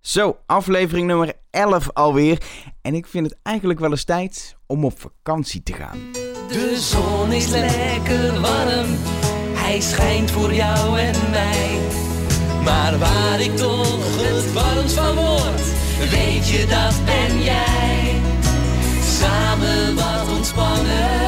Zo, aflevering nummer 11 alweer. En ik vind het eigenlijk wel eens tijd om op vakantie te gaan. De zon is lekker warm, hij schijnt voor jou en mij. Maar waar ik toch het warmst van word, weet je dat ben jij. Samen wat ontspannen,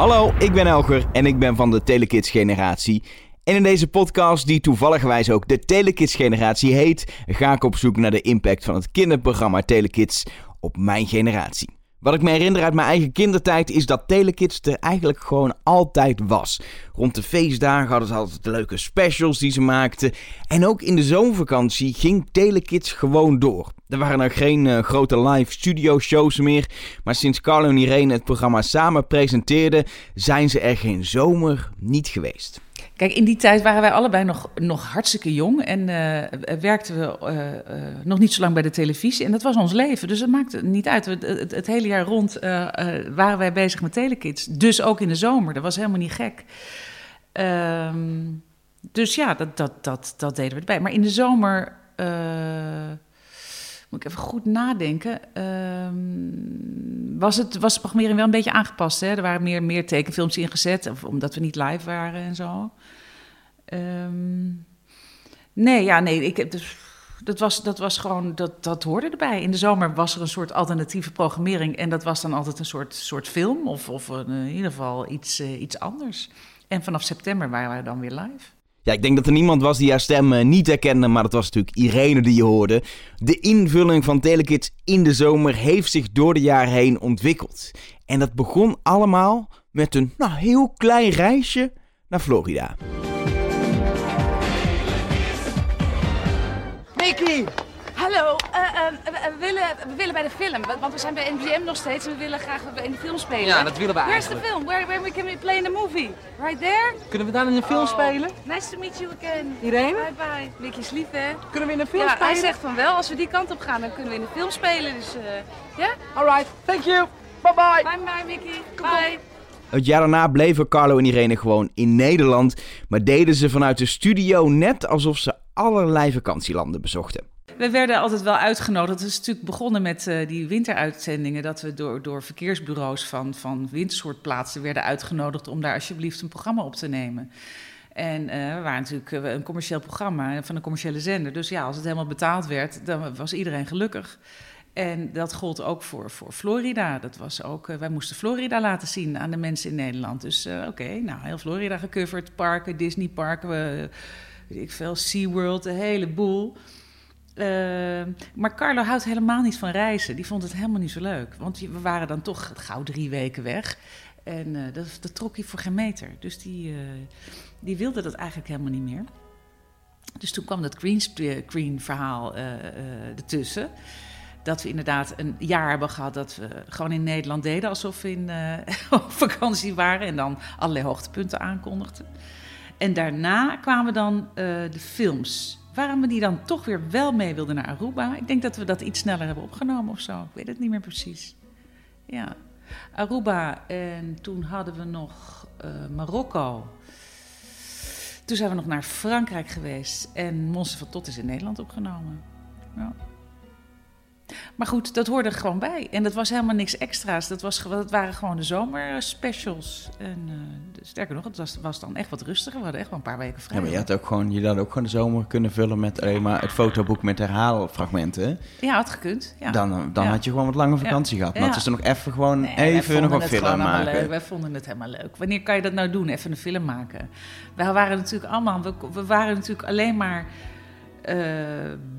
Hallo, ik ben Elger en ik ben van de Telekids generatie. En in deze podcast, die toevalligwijs ook de Telekids generatie heet, ga ik op zoek naar de impact van het kinderprogramma Telekids op mijn generatie. Wat ik me herinner uit mijn eigen kindertijd is dat Telekids er eigenlijk gewoon altijd was. Rond de feestdagen hadden ze altijd leuke specials die ze maakten. En ook in de zomervakantie ging Telekids gewoon door. Er waren nog geen eh, grote live studio shows meer. Maar sinds Carlo en Irene het programma samen presenteerden, zijn ze er geen zomer niet geweest. Kijk, in die tijd waren wij allebei nog, nog hartstikke jong en eh, werkten we eh, eh, nog niet zo lang bij de televisie. En dat was ons leven, dus het maakte niet uit. Het, het, het hele jaar rond waren wij bezig met telekids. Dus ook in de zomer, dat was helemaal niet gek. Ehm, dus ja, dat, dat, dat, dat deden we erbij. Maar in de zomer... moet ik even goed nadenken. Ehm, was, het, was de programmering wel een beetje aangepast? Hè? Er waren meer, meer tekenfilms ingezet, of omdat we niet live waren en zo. Ehm, nee, ja, nee. Ik, dus, dat, was, dat was gewoon, dat, dat hoorde erbij. In de zomer was er een soort alternatieve programmering. En dat was dan altijd een soort, soort film, of, of in ieder geval iets, eh, iets anders. En vanaf september waren we dan weer live. Ja, ik denk dat er niemand was die haar stem eh, niet herkende, maar dat was natuurlijk Irene die je hoorde. De invulling van Telekids in de zomer heeft zich door de jaren heen ontwikkeld. En dat begon allemaal met een nou, heel klein reisje naar Florida. Mickey! Hallo, eh, eh, we, we willen, we willen bij de film, want we zijn bij NGM nog steeds en we willen graag in de film spelen. Ja, dat willen we Where's the eigenlijk. film? Where, where we can we play in the movie? Right there? Kunnen we daar in een film Oh. spelen? Nice to meet you again. Irene? Bye bye. Mickey is lief, hè? Kunnen we in een film Ja, spelen? hij zegt van wel, als we die kant op gaan, dan kunnen we in de film spelen. Dus eh, ja, Alright, thank you. Bye bye. bye bye Mickey. Bye. Het jaar daarna bleven Carlo en Irene gewoon in Nederland, maar deden ze vanuit de studio net alsof ze allerlei vakantielanden bezochten. We werden altijd wel uitgenodigd. Het is natuurlijk begonnen met eh, die winteruitzendingen. Dat we door, door verkeersbureaus van, van wintersoortplaatsen werden uitgenodigd om daar alsjeblieft een programma op te nemen. En eh, we waren natuurlijk eh, een commercieel programma van een commerciële zender. Dus ja, als het helemaal betaald werd, dan was iedereen gelukkig. En dat gold ook voor, voor Florida. Dat was ook, wij moesten Florida laten zien aan de mensen in Nederland. Dus oké, nou, heel Florida gecoverd. Parken, Disneyparken, we, weet ik veel, SeaWorld, de hele boel. Eh, maar Carlo houdt helemaal niet van reizen. Die vond het helemaal niet zo leuk. Want we waren dan toch gauw drie weken weg. En eh, dat, trok hij voor geen meter. Dus die, eh, die wilde dat eigenlijk helemaal niet meer. Dus toen kwam dat verhaal eh, eh, ertussen. Dat we inderdaad een jaar hebben gehad dat we gewoon in Nederland deden alsof we in, op vakantie waren. En dan allerlei hoogtepunten aankondigden. En daarna kwamen dan de films. Waarom we die dan toch weer wel mee wilden naar Aruba. Ik denk dat we dat iets sneller hebben opgenomen of zo. Ik weet het niet meer precies. Ja, Aruba en toen hadden we nog eh, Marokko. Toen zijn we nog naar Frankrijk geweest en Monster van Tot is in Nederland opgenomen. Ja. Maar goed, dat hoorde er gewoon bij. En dat was helemaal niks extra's. Dat, was, dat waren gewoon de zomerspecials. En eh, sterker nog, het was, was dan echt wat rustiger. We hadden echt wel een paar weken vrij. Ja, maar je had ook gewoon, je had ook gewoon de zomer kunnen vullen met alleen maar het fotoboek met herhaalfragmenten. Ja, had gekund. Ja. Dan, dan Ja. had je gewoon wat lange vakantie gehad. Maar het is er nog even gewoon Nee, even nog het film maken. Leuk. Wij vonden het helemaal leuk. Wanneer kan je dat nou doen? Even een film maken. Wij waren natuurlijk allemaal, we, we waren natuurlijk alleen maar eh,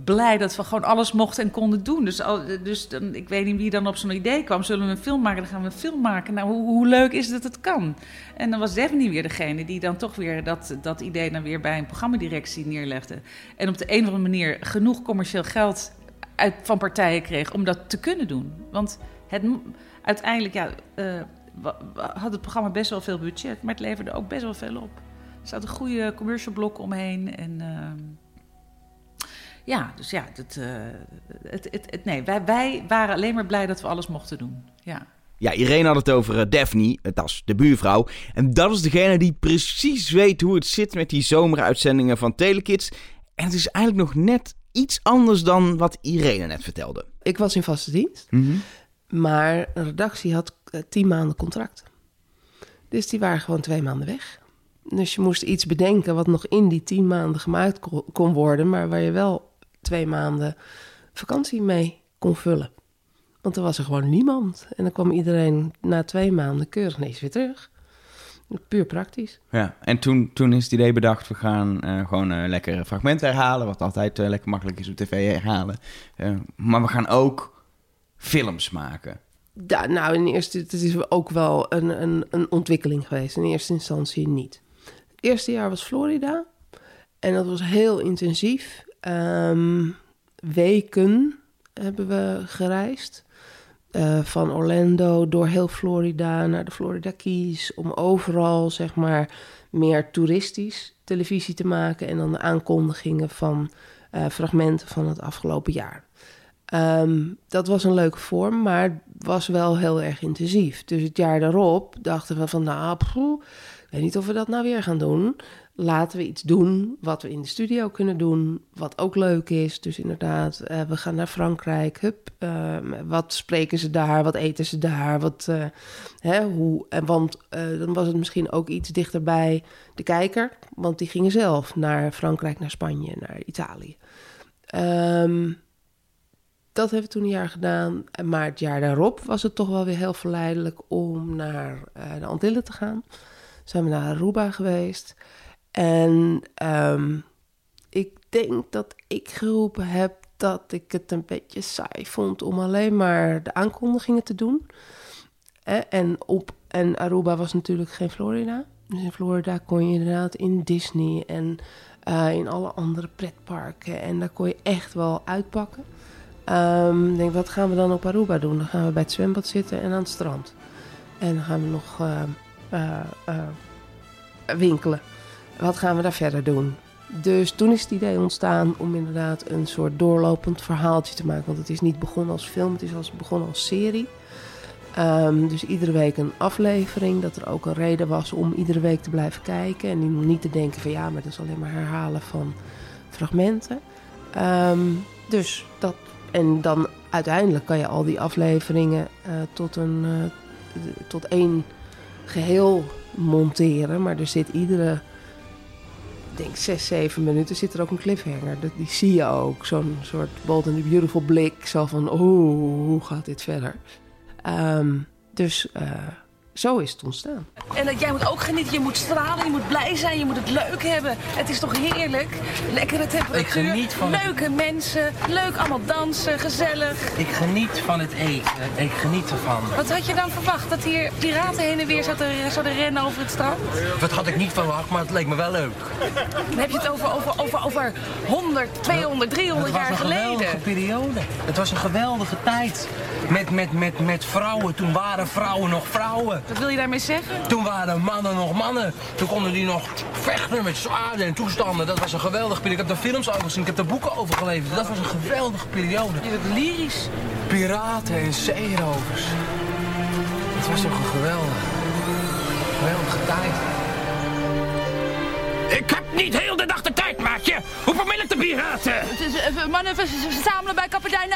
blij dat we gewoon alles mochten en konden doen. Dus, al, dus dan, ik weet niet wie dan op zo'n idee kwam. Zullen we een film maken? Dan gaan we een film maken. Nou, hoe, hoe leuk is het dat het kan? En dan was Daphne weer degene die dan toch weer dat, dat idee dan weer bij een programmadirectie neerlegde. En op de een of andere manier genoeg commercieel geld uit, van partijen kreeg om dat te kunnen doen. Want het, uiteindelijk ja, eh, had het programma best wel veel budget, maar het leverde ook best wel veel op. Er zat een goede commercial blok omheen. En ehm, ja, dus ja, het, uh, het, het, het, nee, wij, wij waren alleen maar blij dat we alles mochten doen. Ja. Ja, Irene had het over uh, Daphne, dat is de buurvrouw. En dat is degene die precies weet hoe het zit met die zomeruitzendingen van Telekids. En het is eigenlijk nog net iets anders dan wat Irene net vertelde. Ik was in vaste dienst, mm -hmm. maar een redactie had uh, tien maanden contract. Dus die waren gewoon twee maanden weg. Dus je moest iets bedenken wat nog in die tien maanden gemaakt kon worden, maar waar je wel twee maanden vakantie mee kon vullen. Want er was er gewoon niemand. En dan kwam iedereen na twee maanden keurig ineens weer terug. Puur praktisch. Ja, en toen, toen is het idee bedacht, we gaan uh, gewoon uh, lekker fragmenten herhalen, wat altijd uh, lekker makkelijk is op tv herhalen. maar we gaan ook films maken. Ja, nou, in eerste, het is ook wel een, een, een ontwikkeling geweest. In eerste instantie niet. Het eerste jaar was Florida. En dat was heel intensief. Um, weken hebben we gereisd. Uh, van Orlando door heel Florida naar de Florida Keys. Om overal, zeg maar, meer toeristisch televisie te maken. En dan de aankondigingen van uh, fragmenten van het afgelopen jaar. Um, dat was een leuke vorm, maar was wel heel erg intensief. Dus het jaar daarop dachten we van, nou, ik weet niet of we dat nou weer gaan doen. Laten we iets doen wat we in de studio kunnen doen, wat ook leuk is. Dus inderdaad, uh, we gaan naar Frankrijk. Hup, uh, wat spreken ze daar? Wat eten ze daar? Wat, uh, hè, hoe? En want dan was het misschien ook iets dichter bij de kijker, want die gingen zelf naar Frankrijk, naar Spanje, naar Italië. Um, dat hebben we toen een jaar gedaan. Maar het jaar daarop was het toch wel weer heel verleidelijk om naar de Antillen te gaan. Zijn we naar Aruba geweest. En um, ik denk dat ik geroepen heb dat ik het een beetje saai vond om alleen maar de aankondigingen te doen. En, op, en Aruba was natuurlijk geen Florida. Dus in Florida kon je inderdaad in Disney en uh, in alle andere pretparken. En daar kon je echt wel uitpakken. Um, denk, wat gaan we dan op Aruba doen? Dan gaan we bij het zwembad zitten en aan het strand. En dan gaan we nog uh, uh, winkelen. Wat gaan we daar verder doen? Dus toen is het idee ontstaan om inderdaad een soort doorlopend verhaaltje te maken. Want het is niet begonnen als film, het is als begonnen als serie. Um, dus iedere week een aflevering. Dat er ook een reden was om iedere week te blijven kijken. En niet te denken van ja, maar dat is alleen maar herhalen van fragmenten. Um, dus dat en dan uiteindelijk kan je al die afleveringen uh, tot, een, uh, tot één geheel monteren. Maar er zit iedere, denk zes, zeven minuten, zit er ook een cliffhanger. Dat, die zie je ook. Zo'n soort Bold and the Beautiful blik. Zo van, oh, hoe gaat dit verder? Um, dus uh, zo is het ontstaan. En dat jij moet ook genieten, je moet stralen, je moet blij zijn, je moet het leuk hebben. Het is toch heerlijk? Lekkere temperatuur, ik geniet van leuke het... mensen, leuk allemaal dansen, gezellig. Ik geniet van het eten, ik geniet ervan. Wat had je dan verwacht? Dat hier piraten heen en weer zouden, zouden rennen over het strand? Dat had ik niet verwacht, maar het leek me wel leuk. Dan heb je het over, over, over, over 100, 200, 300 jaar geleden. Het was een geweldige periode. Het was een geweldige tijd. Met, met, met, met vrouwen, toen waren vrouwen nog vrouwen. Wat wil je daarmee zeggen? Toen waren mannen nog mannen. Toen konden die nog vechten met zwaarden en toestanden. Dat was een geweldige periode. Ik heb daar films over gezien, ik heb daar boeken over gelezen. Dat was een geweldige periode. Je bent lyrisch. Piraten en zeerovers. Het was toch een geweldige, geweldige tijd. Ik heb niet heel de dag de tijd, maatje. Hoe vermiddag de piraten? Mannen verzamelen bij kapitein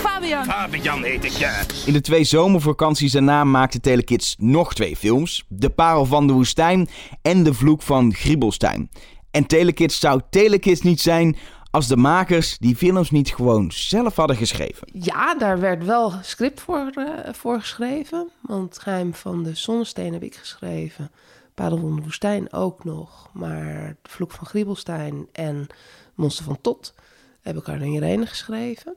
Fabian. Fabian heet ik, ja. In de twee zomervakanties daarna maakte Telekids nog twee films. De Parel van de Woestijn en De Vloek van Griebelstein. En Telekids zou Telekids niet zijn als de makers die films niet gewoon zelf hadden geschreven. Ja, daar werd wel script voor, uh, voor geschreven. Want Geheim van de Zonnesteen heb ik geschreven. Parel van de Woestijn ook nog. Maar De Vloek van Griebelstein en Monster van Tot heb ik aan Irene geschreven.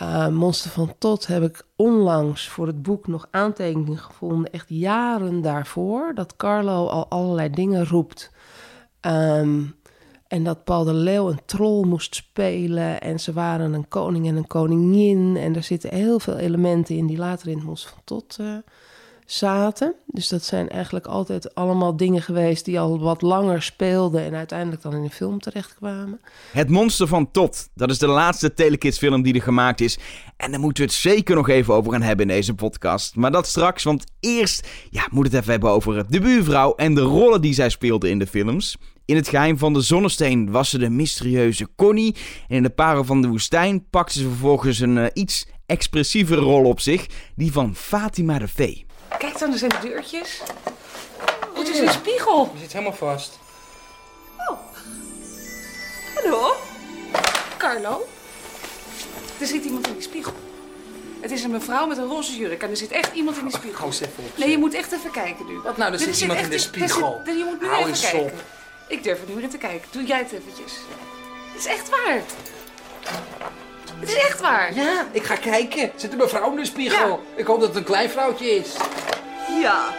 Uh, Monster van Tot heb ik onlangs voor het boek nog aantekeningen gevonden, echt jaren daarvoor, dat Carlo al allerlei dingen roept. Um, en dat Paul de Leeuw een troll moest spelen en ze waren een koning en een koningin. En er zitten heel veel elementen in die later in het Monster van Tot uh, zaten. Dus dat zijn eigenlijk altijd allemaal dingen geweest die al wat langer speelden en uiteindelijk dan in een film terechtkwamen. Het Monster van Tot. Dat is de laatste Telekids film die er gemaakt is. En daar moeten we het zeker nog even over gaan hebben in deze podcast. Maar dat straks, want eerst ja, moet het even hebben over de buurvrouw en de rollen die zij speelde in de films. In het geheim van de zonnesteen was ze de mysterieuze Connie. En in de Parel van de woestijn pakte ze vervolgens een uh, iets expressievere rol op zich. Die van Fatima de Vee. Kijk dan, er zijn de deurtjes. Oh, het is een spiegel. Je zit helemaal vast. Oh. Hallo? Carlo? Er zit iemand in die spiegel. Het is een mevrouw met een roze jurk en er zit echt iemand in die spiegel. Hou eens even op. Nee, je moet echt even kijken nu. Wat nou, er zit iemand in de spiegel. Zit, je moet nu Hou even kijken. op. Ik durf er nu naar te kijken. Doe jij het eventjes. Het is echt waar. Het is echt waar. Ja, ik ga kijken. Zit een mevrouw in de spiegel? Ja. Ik hoop dat het een klein vrouwtje is. Ja,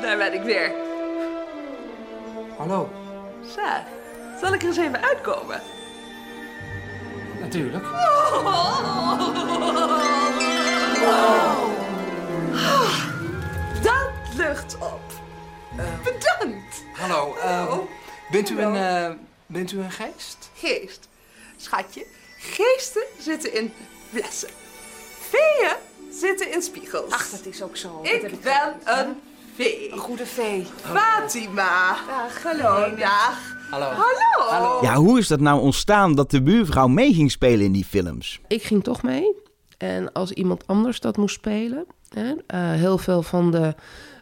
daar ben ik weer. Hallo. Zo, zal ik er eens even uitkomen? Natuurlijk. Dat lucht op. Bedankt. Hallo. eh, bent, u een, eh, bent u een geest? Geest. Schatje, geesten zitten in flessen. Veeën zitten in spiegels. Ach, dat is ook zo. Ik ben een vee. Een goede vee. Fatima. Dag, hallo. Dag. Hallo. Hallo. Hallo. Ja, hoe is dat nou ontstaan dat de buurvrouw mee ging spelen in die films? Ik ging toch mee. En als iemand anders dat moest spelen. Hè, eh, heel veel van de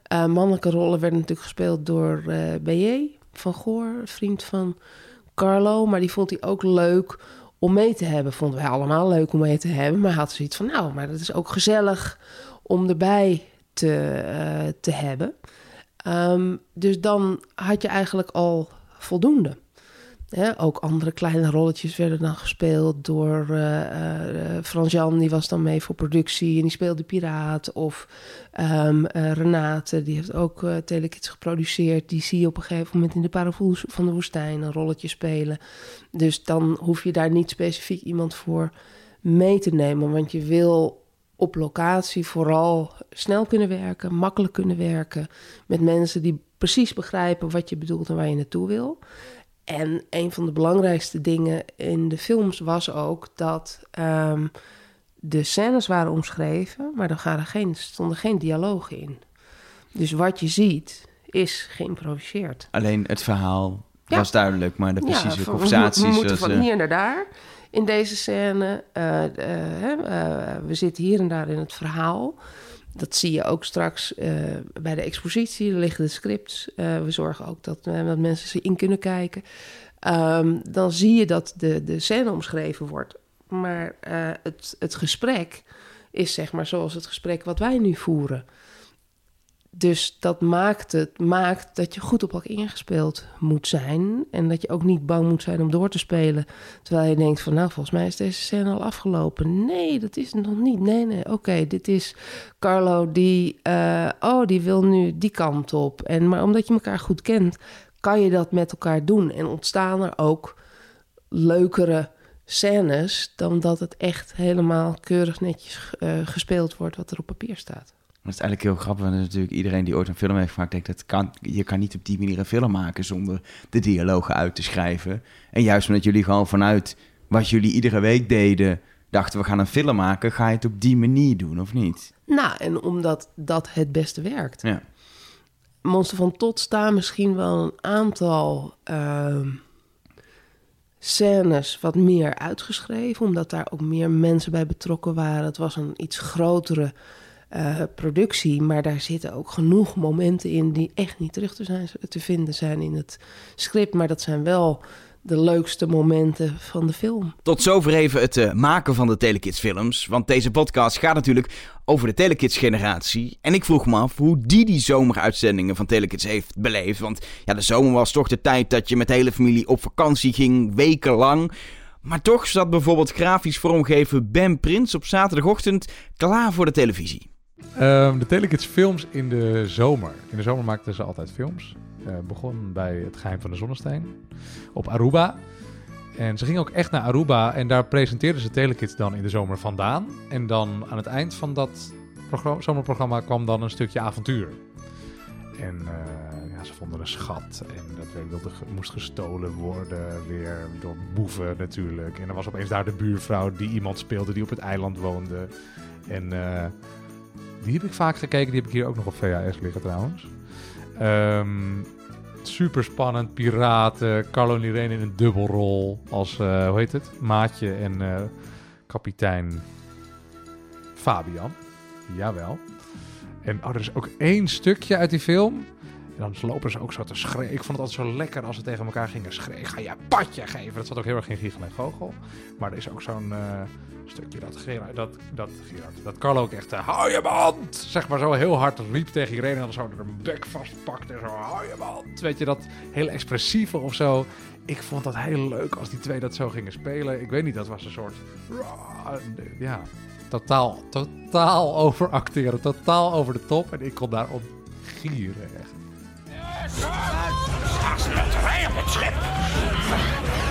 eh mannelijke rollen werden natuurlijk gespeeld door eh B.J. van Goor, vriend van Carlo. Maar die vond hij ook leuk om mee te hebben. Vonden wij allemaal leuk om mee te hebben. Maar had zoiets van, nou, maar dat is ook gezellig om erbij te, eh, te hebben. Ehm, dus dan had je eigenlijk al voldoende. Ook andere kleine rolletjes werden dan gespeeld door eh, eh, Frans Jan, die was dan mee voor productie en die speelde Piraat. Of ehm, eh, Renate, die heeft ook eh Telekids geproduceerd. Die zie je op een gegeven moment in de Paravoel van de Woestijn een rolletje spelen. Dus dan hoef je daar niet specifiek iemand voor mee te nemen, want je wil op locatie vooral snel kunnen werken, makkelijk kunnen werken met mensen die precies begrijpen wat je bedoelt en waar je naartoe wil. En een van de belangrijkste dingen in de films was ook dat ehm, de scènes waren omschreven, maar er waren geen, stonden geen dialogen in. Dus wat je ziet is geïmproviseerd. Alleen het verhaal Ja. was duidelijk, maar de precieze van- we, conversaties... we moeten van eh, hier naar daar in deze scène. Eh, eh, we zitten hier en daar in het verhaal. Dat zie je ook straks eh, bij de expositie. Er liggen de scripts. Eh, we zorgen ook dat, eh, dat mensen ze in kunnen kijken. Ehm, dan zie je dat de, de scène omschreven wordt. Maar het, het gesprek is zeg maar zoals het gesprek wat wij nu voeren. Dus dat maakt het maakt dat je goed op elkaar ingespeeld moet zijn. En dat je ook niet bang moet zijn om door te spelen. Terwijl je denkt van nou, volgens mij is deze scène al afgelopen. Nee, dat is het nog niet. Nee, nee, oké, dit is Carlo die... eh, oh, die wil nu die kant op. En, maar omdat je elkaar goed kent, kan je dat met elkaar doen. En ontstaan er ook leukere scènes... dan dat het echt helemaal keurig netjes eh, gespeeld wordt wat er op papier staat. Dat is eigenlijk heel grappig, want natuurlijk iedereen die ooit een film heeft gemaakt, denkt dat kan, je kan niet op die manier een film maken zonder de dialogen uit te schrijven. En juist omdat jullie gewoon vanuit wat jullie iedere week deden, dachten we gaan een film maken, ga je het op die manier doen, of niet? Nou, en omdat dat het beste werkt. Ja. Monster van Tot staan misschien wel een aantal ehm, scènes wat meer uitgeschreven, omdat daar ook meer mensen bij betrokken waren. Het was een iets grotere eh, productie, maar daar zitten ook genoeg momenten in die echt niet terug te, zijn, te vinden zijn in het script. Maar dat zijn wel de leukste momenten van de film. Tot zover even het eh, maken van de Telekids films. Want deze podcast gaat natuurlijk over de Telekids generatie. En ik vroeg me af hoe die die zomeruitzendingen van Telekids heeft beleefd. Want ja, de zomer was toch de tijd dat je met de hele familie op vakantie ging, wekenlang. Maar toch zat bijvoorbeeld grafisch vormgever Ben Prins op zaterdagochtend klaar voor de televisie. Ehm, de Telekids films in de zomer. In de zomer maakten ze altijd films. Eh begon bij Het Geheim van de Zonnesteen op Aruba. En ze gingen ook echt naar Aruba en daar presenteerden ze Telekids dan in de zomer vandaan. En dan aan het eind van dat progr- zomerprogramma kwam dan een stukje avontuur. En eh, ja, ze vonden een schat. En dat wilde, moest gestolen worden. Weer door boeven natuurlijk. En er was opeens daar de buurvrouw die iemand speelde die op het eiland woonde. En eh, die heb ik vaak gekeken. Die heb ik hier ook nog op VHS liggen trouwens. Ehm super spannend. Piraten. Carlo en Irene in een dubbelrol. Als, eh, hoe heet het? Maatje en eh, kapitein Fabian. Jawel. En oh, er is ook één stukje uit die film. En dan lopen ze ook zo te schreeuwen. Ik vond het altijd zo lekker als ze tegen elkaar gingen schreeuwen. Ga je een padje geven. Dat zat ook heel erg in Giegel en Gogel. Maar er is ook zo'n eh, stukje dat Gerard, dat, dat, Gerard, dat Carlo ook echt... eh, hou je mond! Zeg maar zo heel hard riep tegen iedereen. En dan zo de bek vastpakte en zo... Hou je mond! Weet je, dat heel expressieve of zo. Ik vond dat heel leuk als die twee dat zo gingen spelen. Ik weet niet, dat was een soort... Ja, totaal, totaal overacteren. Totaal over de top. En ik kon daarop gieren echt. Smetterij op het schip. Adja!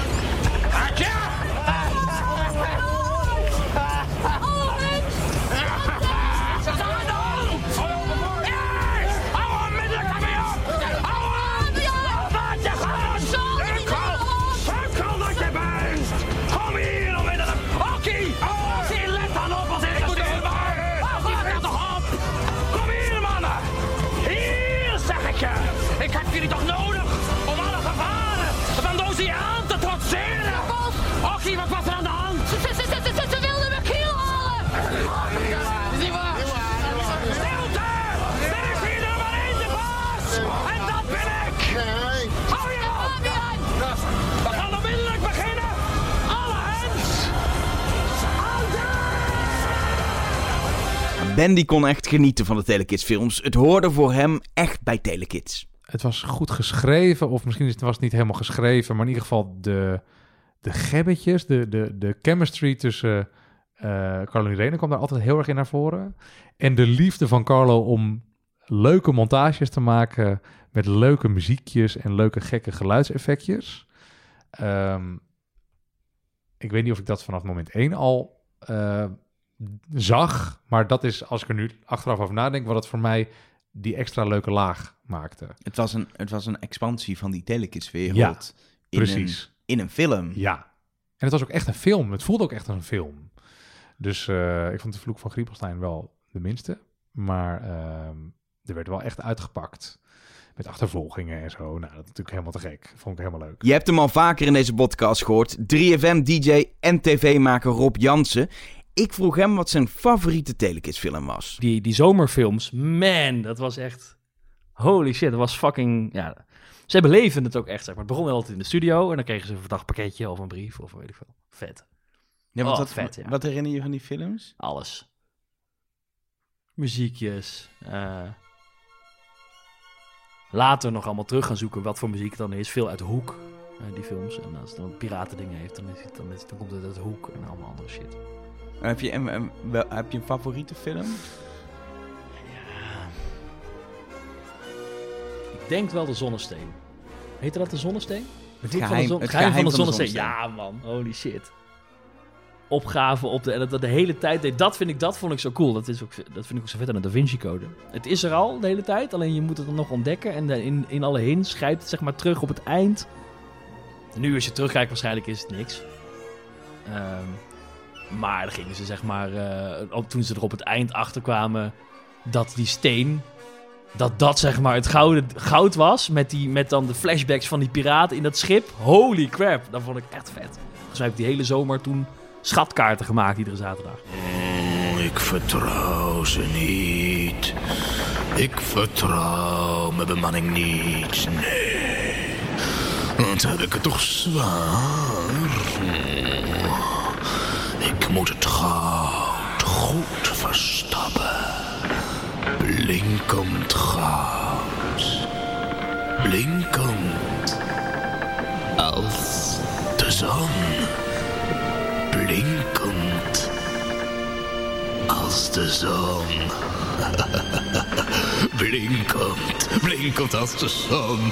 Ben die kon echt genieten van de Telekids films. Het hoorde voor hem echt bij Telekids. Het was goed geschreven, of misschien was het niet helemaal geschreven, maar in ieder geval de, de gebbetjes, de, de, de chemistry tussen eh Carlo en Irene kwam daar altijd heel erg in naar voren. En de liefde van Carlo om leuke montages te maken met leuke muziekjes en leuke gekke geluidseffectjes. Ehm, ik weet niet of ik dat vanaf moment 1 al eh, zag, maar dat is, als ik er nu achteraf over nadenk, wat het voor mij die extra leuke laag maakte. Het was een, het was een expansie van die Telekids-wereld. Ja, in precies. Een, in een film. Ja. En het was ook echt een film. Het voelde ook echt als een film. Dus eh, ik vond de Vloek van Griepelstein wel de minste. Maar ehm, er werd wel echt uitgepakt. Met achtervolgingen en zo. Nou, dat is natuurlijk helemaal te gek. Vond ik helemaal leuk. Je hebt hem al vaker in deze podcast gehoord. 3FM-DJ en tv-maker Rob Jansen. Ik vroeg hem wat zijn favoriete Telekids-film was. Die, die zomerfilms, man, dat was echt... Holy shit, dat was fucking... Ja, ze beleefden het ook echt, zeg maar. Het begon altijd in de studio en dan kregen ze een verdacht pakketje of een brief of weet ik veel. Vet. Ja, want Oh, wat, vet, ja. wat herinner je van die films? Alles. Muziekjes. eh, later nog allemaal terug gaan zoeken wat voor muziek het dan is. Veel uit de hoek, eh, die films. En als het dan piratendingen heeft, dan, is het, dan, is het- dan komt het uit de hoek en allemaal andere shit. Heb je, en, en, wel, heb je een favoriete film? Ik denk wel de zonnesteen. Heette dat de zonnesteen? Het geheim- zon- het geheim geheim van de van de zonnesteen. Ja, man. Holy shit. Opgave op de... En dat, dat de hele tijd deed. Dat vind ik, dat vond ik zo cool. Dat, is ook, dat vind ik ook zo vet aan de Da Vinci Code. Het is er al de hele tijd. Alleen je moet het dan nog ontdekken. En de- in, in alle hints schrijft het zeg maar terug op het eind. Nu als je terugkijkt waarschijnlijk is het niks. Ehm, maar dan gingen ze zeg maar... eh, toen ze er op het eind achter kwamen... Dat die steen dat dat zeg maar het gouden, goud was. Met, die, met dan de flashbacks van die piraten in dat schip. Holy crap, dat vond ik echt vet. Dus heb ik die hele zomer toen schatkaarten gemaakt iedere zaterdag. Ik vertrouw ze niet. Ik vertrouw mijn bemanning niet. Nee. Want heb ik het toch zwaar. Het goud goed verstappen. Blinkend goud. Blinkend. Als de zon. Blinkend. Als de zon. blinkend. Blinkend als de zon.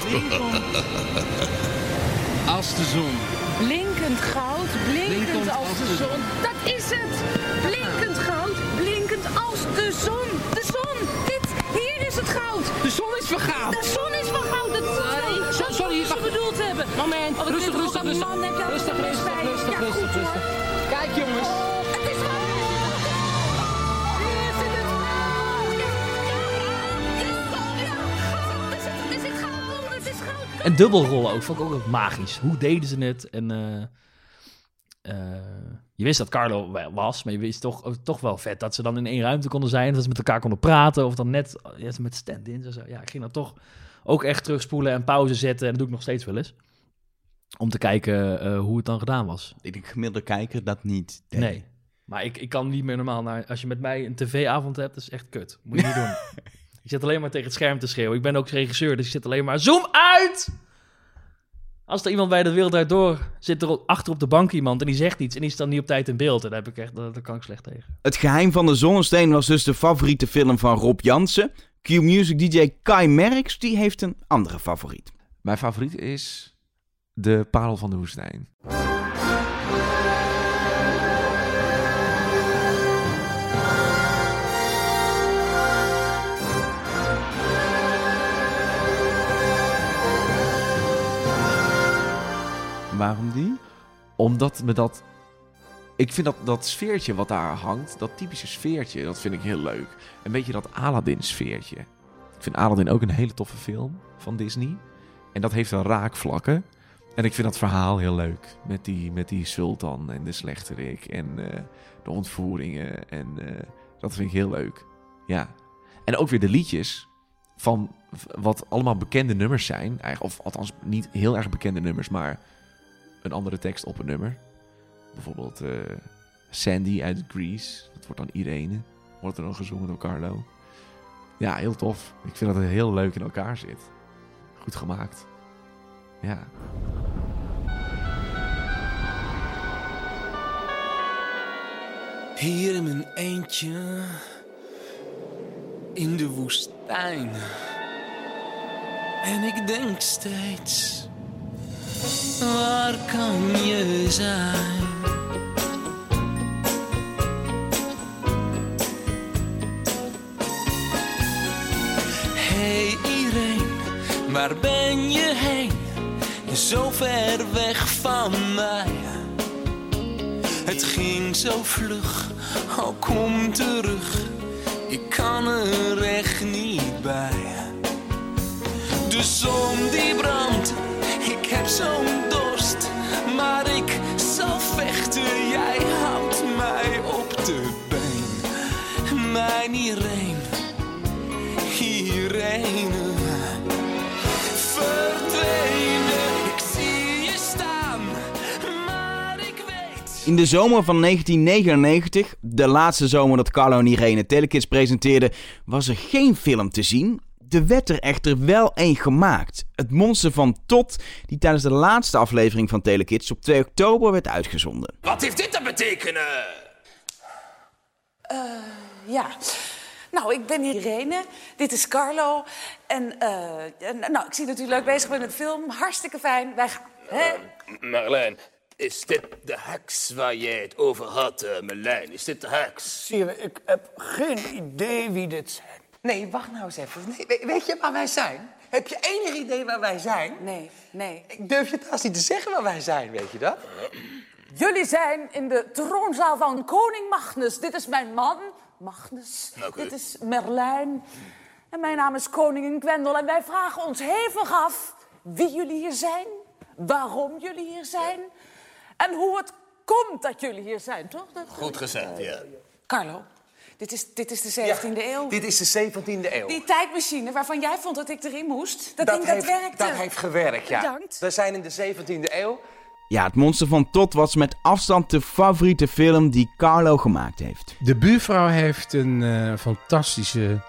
Als de zon. Blinkend goud, blinkend, Blinkend als als de zon. Dat is het! Blinkend goud, blinkend als de zon, de zon. Dit, hier is het goud. De zon is vergaan. De zon is van goud. Het Sorry, dat sorry, moet ze bedoeld hebben. Moment, Oh, wat rustig, rustig, rustig. man, Rustig, rustig, bij? rustig, Ja, rustig, goed, rustig. Kijk jongens. Het is wel. Hier zit het goud. Het is goud. Er zit goud onder. Het is goud. En dubbelrollen ook, vond ik ook magisch. Hoe deden ze het? En eh, eh, je wist dat Carlo wel was, maar je wist toch, toch wel vet dat ze dan in één ruimte konden zijn. Dat ze met elkaar konden praten. Of dan net ja, met stand-ins en zo. Ja, ik ging dan toch ook echt terugspoelen en pauze zetten. En dat doe ik nog steeds wel eens. Om te kijken eh, hoe het dan gedaan was. Ik denk gemiddelde kijker dat niet. Nee. Maar ik, ik kan niet meer normaal naar... Als je met mij een tv-avond hebt, dat is echt kut. Moet je niet doen. Je zit alleen maar tegen het scherm te schreeuwen. Ik ben ook regisseur, dus ik zit alleen maar... Zoom uit! Als er iemand bij de wereld uit door zit er achter op de bank iemand en die zegt iets en die is dan niet op tijd in beeld. En daar heb ik echt, daar, kan ik slecht tegen. Het geheim van de zonnesteen was dus de favoriete film van Rob Jansen. Q-Music DJ Kai Merks, die heeft een andere favoriet. Mijn favoriet is de Parel van de Woestijn. Omdat me dat... Ik vind dat, dat sfeertje wat daar hangt, dat typische sfeertje, dat vind ik heel leuk. Een beetje dat Aladdin-sfeertje. Ik vind Aladdin ook een hele toffe film van Disney. En dat heeft wel raakvlakken. En ik vind dat verhaal heel leuk. Met die, met die sultan en de slechterik en eh, de ontvoeringen. En eh, dat vind ik heel leuk. Ja. En ook weer de liedjes van wat allemaal bekende nummers zijn. Of althans niet heel erg bekende nummers, maar een andere tekst op een nummer. Bijvoorbeeld eh, Sandy uit Grease. Dat wordt dan Irene. Wordt er dan gezongen door Carlo. Ja, heel tof. Ik vind dat het heel leuk in elkaar zit. Goed gemaakt. Ja. Hier in mijn eentje in de woestijn. En ik denk steeds, waar kan je zijn? Hey Irene, waar ben je heen? Zo ver weg van mij. Het ging zo vlug, oh kom terug. Ik kan er echt niet bij. De zon die brandt, ik heb zo'n dorst. Maar ik zal vechten, jij houdt mij op de been. Mijn Irene, weet... In de zomer van 1999, de laatste zomer dat Carlo en Irene Telekids presenteerden, was er geen film te zien. Er werd er echter wel één gemaakt. Het monster van Tot, die tijdens de laatste aflevering van Telekids op 2 oktober werd uitgezonden. Wat heeft dit te betekenen? Eh, ja. Nou, ik ben Irene. Dit is Carlo. En, eh, en, nou, ik zie dat u leuk bezig bent met de film. Hartstikke fijn. Wij gaan. Hè? Marlijn, is dit de heks waar jij het over had, eh, Marlijn? Is dit de heks? Zie je, ik heb geen idee wie dit zijn. Nee, wacht nou eens even. Nee, we- weet je waar wij zijn? Heb je enig idee waar wij zijn? Nee, nee. Ik durf je trouwens niet te zeggen waar wij zijn, weet je dat? Jullie zijn in de troonzaal van koning Magnus. Dit is mijn man, Magnus. Dit is Merlijn. En mijn naam is koningin Gwendel. En wij vragen ons hevig af wie jullie hier zijn, waarom jullie hier zijn... en hoe het komt dat jullie hier zijn, toch? Dat- Goed gezegd, ja. Carlo, dit is, dit is de 17e eeuw. Dit is de 17e eeuw. Die tijdmachine waarvan jij vond dat ik erin moest, dat, ding dat heeft, werkte. dat heeft gewerkt, ja. Bedankt. We zijn in de 17e eeuw. Ja, het monster van Tot was met afstand de favoriete film die Carlo gemaakt heeft. De buurvrouw heeft een eh, fantastische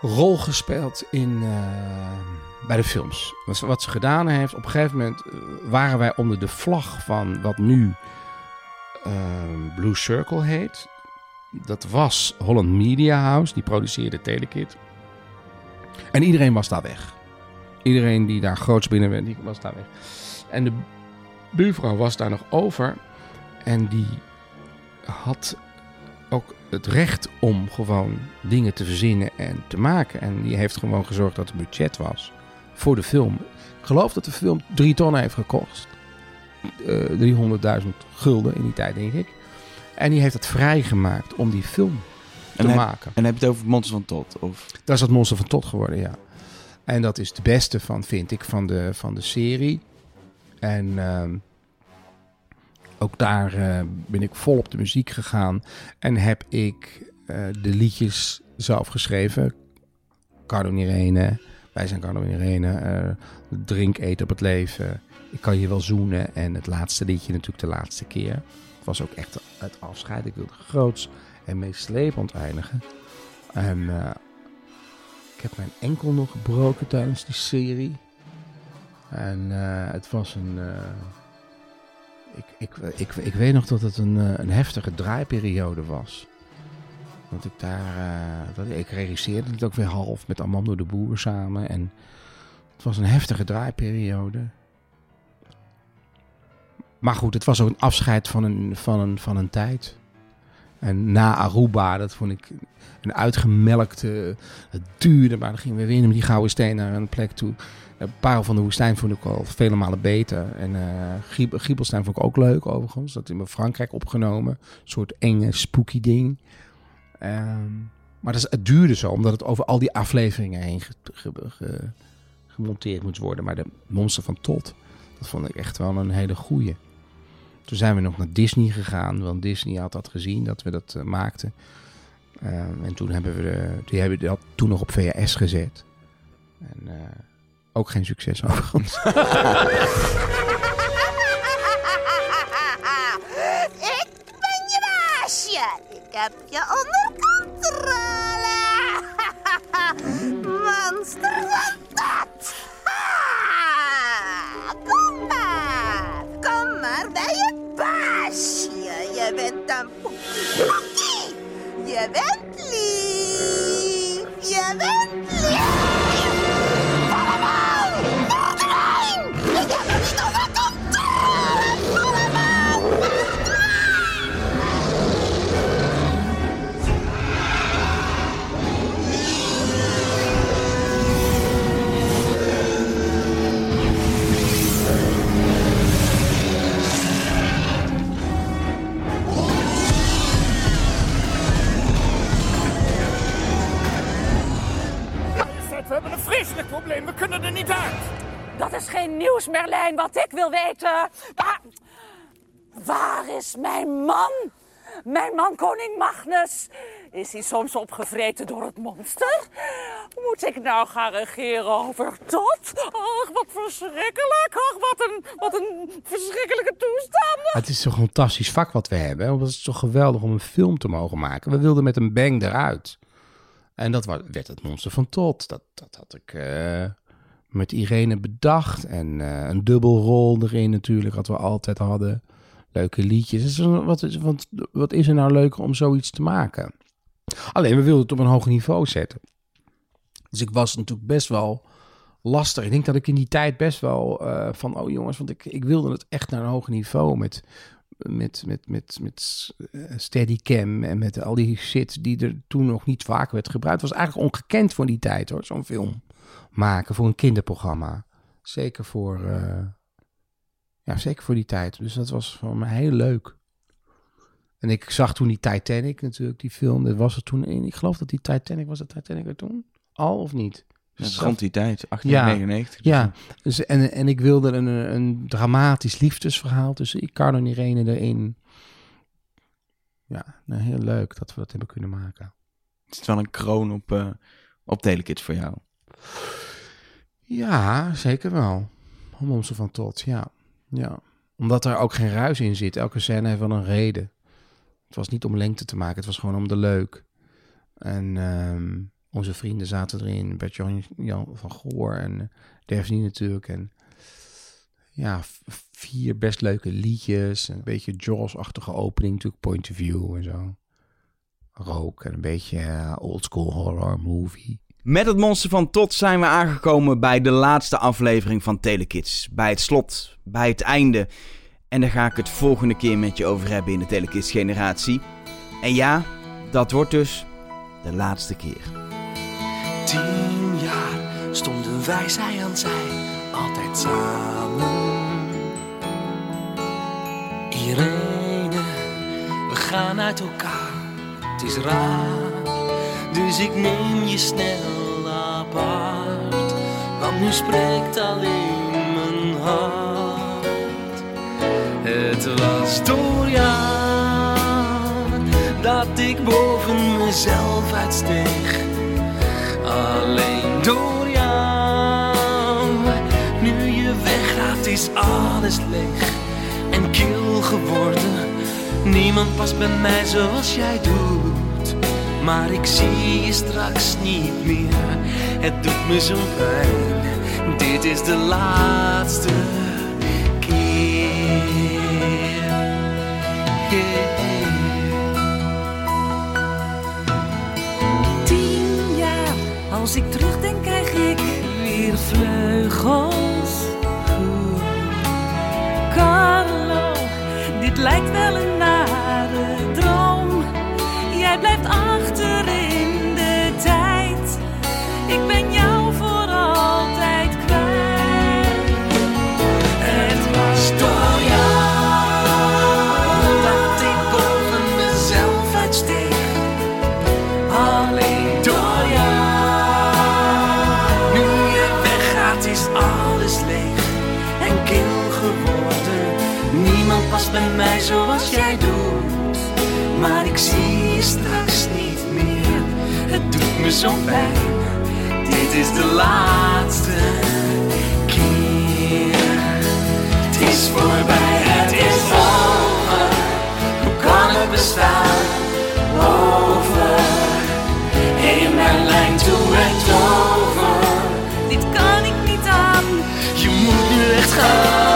rol gespeeld in, eh, bij de films. Wat ze, wat ze gedaan heeft, op een gegeven moment eh, waren wij onder de vlag van wat nu Blue Circle heet. Dat was Holland Media House, die produceerde Telekid. En iedereen was daar weg. Iedereen die daar groots binnen werd, die was daar weg. En de buurvrouw was daar nog over. En die had ook het recht om gewoon dingen te verzinnen en te maken. En die heeft gewoon gezorgd dat er budget was voor de film. Ik geloof dat de film drie ton heeft gekost. Eh 300.000 gulden in die tijd, denk ik. En die heeft het vrijgemaakt om die film te En heb- maken. En heb je het over Monsters van Tot? Of? Dat is het Monster van Tot geworden, ja. En dat is de beste van, vind ik, van de, van de serie. En ehm, ook daar eh, ben ik vol op de muziek gegaan. En heb ik eh, de liedjes zelf geschreven. Cardo en Irene, wij zijn Cardo en Irene. eh, Drink, eet op het leven. Ik kan je wel zoenen. En het laatste liedje natuurlijk de laatste keer. Was ook echt het afscheid. Ik wilde groots en meeslepend eindigen. En eh, ik heb mijn enkel nog gebroken tijdens die serie. En eh, het was een. eh, ik, ik, ik, ik weet nog dat het een, een heftige draaiperiode was. Want ik daar. dat, ik regisseerde het ook weer half met Amando de Boer samen. En het was een heftige draaiperiode. Maar goed, het was ook een afscheid van een, van een, van een tijd. En na Aruba, dat vond ik een uitgemelkte. Het duurde, maar dan gingen we weer met die gouden steen naar een plek toe. Uh, Parel van de Woestijn vond ik al vele malen beter. En Gieb- Giebelstein vond ik ook leuk, overigens. Dat in Frankrijk opgenomen. Een soort enge, spooky ding. Ehm, maar dat is, het duurde zo, omdat het over al die afleveringen heen ge- ge- ge- gemonteerd moest worden. Maar de Monster van Tot, dat vond ik echt wel een hele goeie. Toen zijn we nog naar Disney gegaan, want Disney had dat gezien dat we dat eh, maakten. Ehm, en toen hebben we de, die hebben dat toen nog op VHS gezet. En eh, ook geen succes overigens. Ik ben je baasje. Ik heb je onder controle. Monster Levent'ten Pukki. Pukki! Leventli! Leventli! Merlijn, wat ik wil weten. Waar is mijn man? Mijn man, koning Magnus. Is hij soms opgevreten door het monster? Moet ik nou gaan regeren over tot? Ach, wat verschrikkelijk. Ach, wat een, wat een verschrikkelijke toestand. Het is toch een fantastisch vak wat we hebben. Het is toch geweldig om een film te mogen maken. We wilden met een bang eruit. En dat werd het Monster van Tot. Dat, dat had ik eh, met Irene bedacht. En eh, een dubbelrol erin natuurlijk, wat we altijd hadden. Leuke liedjes. Dus wat, is, wat is er nou leuker om zoiets te maken? Alleen, we wilden het op een hoog niveau zetten. Dus ik was natuurlijk best wel lastig. Ik denk dat ik in die tijd best wel eh, van, oh jongens, want ik, ik wilde het echt naar een hoog niveau met, met, met, met, met eh, Steadicam en met al die shit die er toen nog niet vaak werd gebruikt. Het was eigenlijk ongekend voor die tijd hoor, zo'n film maken voor een kinderprogramma. Zeker voor, eh, ja, zeker voor die tijd. Dus dat was voor mij heel leuk. En ik zag toen die Titanic natuurlijk, die film. Dat was er toen in. Ik geloof dat die Titanic, was de Titanic er toen? Al of niet? Dat is rond die tijd, 1899. Ja, ja. Dus, en, en ik wilde een, een dramatisch liefdesverhaal tussen Ricardo en Irene erin. Ja, nou, heel leuk dat we dat hebben kunnen maken. Het is wel een kroon op, eh op Telekids voor jou. Ja, zeker wel. Monster van Tot, ja. ja. Omdat er ook geen ruis in zit. Elke scène heeft wel een reden. Het was niet om lengte te maken, het was gewoon om de leuk. En ehm, onze vrienden zaten erin. Bert-Jan Jan van Goor en uh, Daphne natuurlijk. En ja, vier best leuke liedjes. Een beetje Jaws-achtige opening natuurlijk. Point of view en zo. Rook en een beetje uh, oldschool horror movie. Met het monster van Tot zijn we aangekomen bij de laatste aflevering van Telekids. Bij het slot, bij het einde. En daar ga ik het volgende keer met je over hebben in de Telekids generatie. En ja, dat wordt dus de laatste keer. Tien jaar stonden wij zij aan zij, altijd samen. Irene, we gaan uit elkaar, het is raar. Dus ik neem je snel apart, want nu spreekt alleen mijn hart. Het was door jou dat ik boven mezelf uitsteeg. Alleen door jou, nu je weggaat is alles leeg en kil geworden. Niemand past bij mij zoals jij doet, maar ik zie je straks niet meer. Het doet me zo pijn, dit is de laatste keer. Tien jaar, als ik terugdenk, krijg ik weer vleugels. Carlo, dit lijkt wel een Past bij mij zoals jij doet. Maar ik zie je straks niet meer. Het doet me zo pijn. Dit is de laatste keer. Het is voorbij, het is over. Hoe kan het bestaan? Over. In mijn lijn toe en over. Dit kan ik niet aan. Je moet nu echt gaan.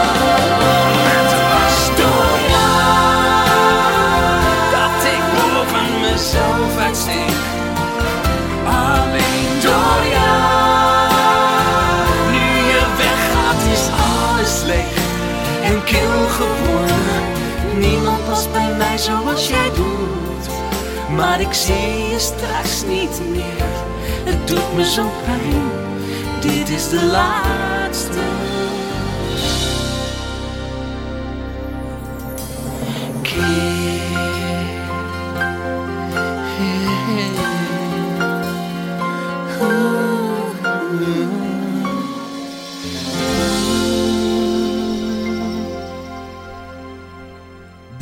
Jij doet. Maar ik zie je straks niet meer. Het doet me zo pijn. Dit is de laatste.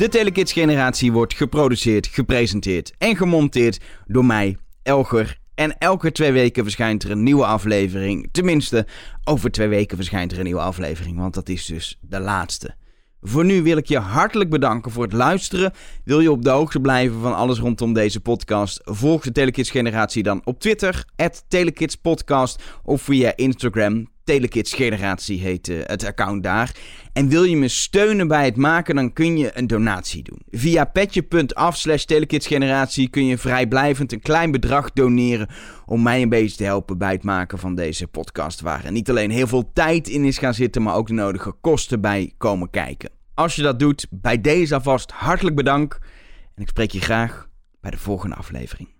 De Telekids generatie wordt geproduceerd, gepresenteerd en gemonteerd door mij, Elger. En elke twee weken verschijnt er een nieuwe aflevering. Tenminste, over twee weken verschijnt er een nieuwe aflevering, want dat is dus de laatste. Voor nu wil ik je hartelijk bedanken voor het luisteren. Wil je op de hoogte blijven van alles rondom deze podcast? Volg de Telekids generatie dan op Twitter, @telekidspodcast of via Instagram. Telekids generatie heet eh, het account daar. En wil je me steunen bij het maken, dan kun je een donatie doen. Via petje.af slash telekidsgeneratie kun je vrijblijvend een klein bedrag doneren om mij een beetje te helpen bij het maken van deze podcast. Waar er niet alleen heel veel tijd in is gaan zitten, maar ook de nodige kosten bij komen kijken. Als je dat doet, bij deze alvast hartelijk bedankt en ik spreek je graag bij de volgende aflevering.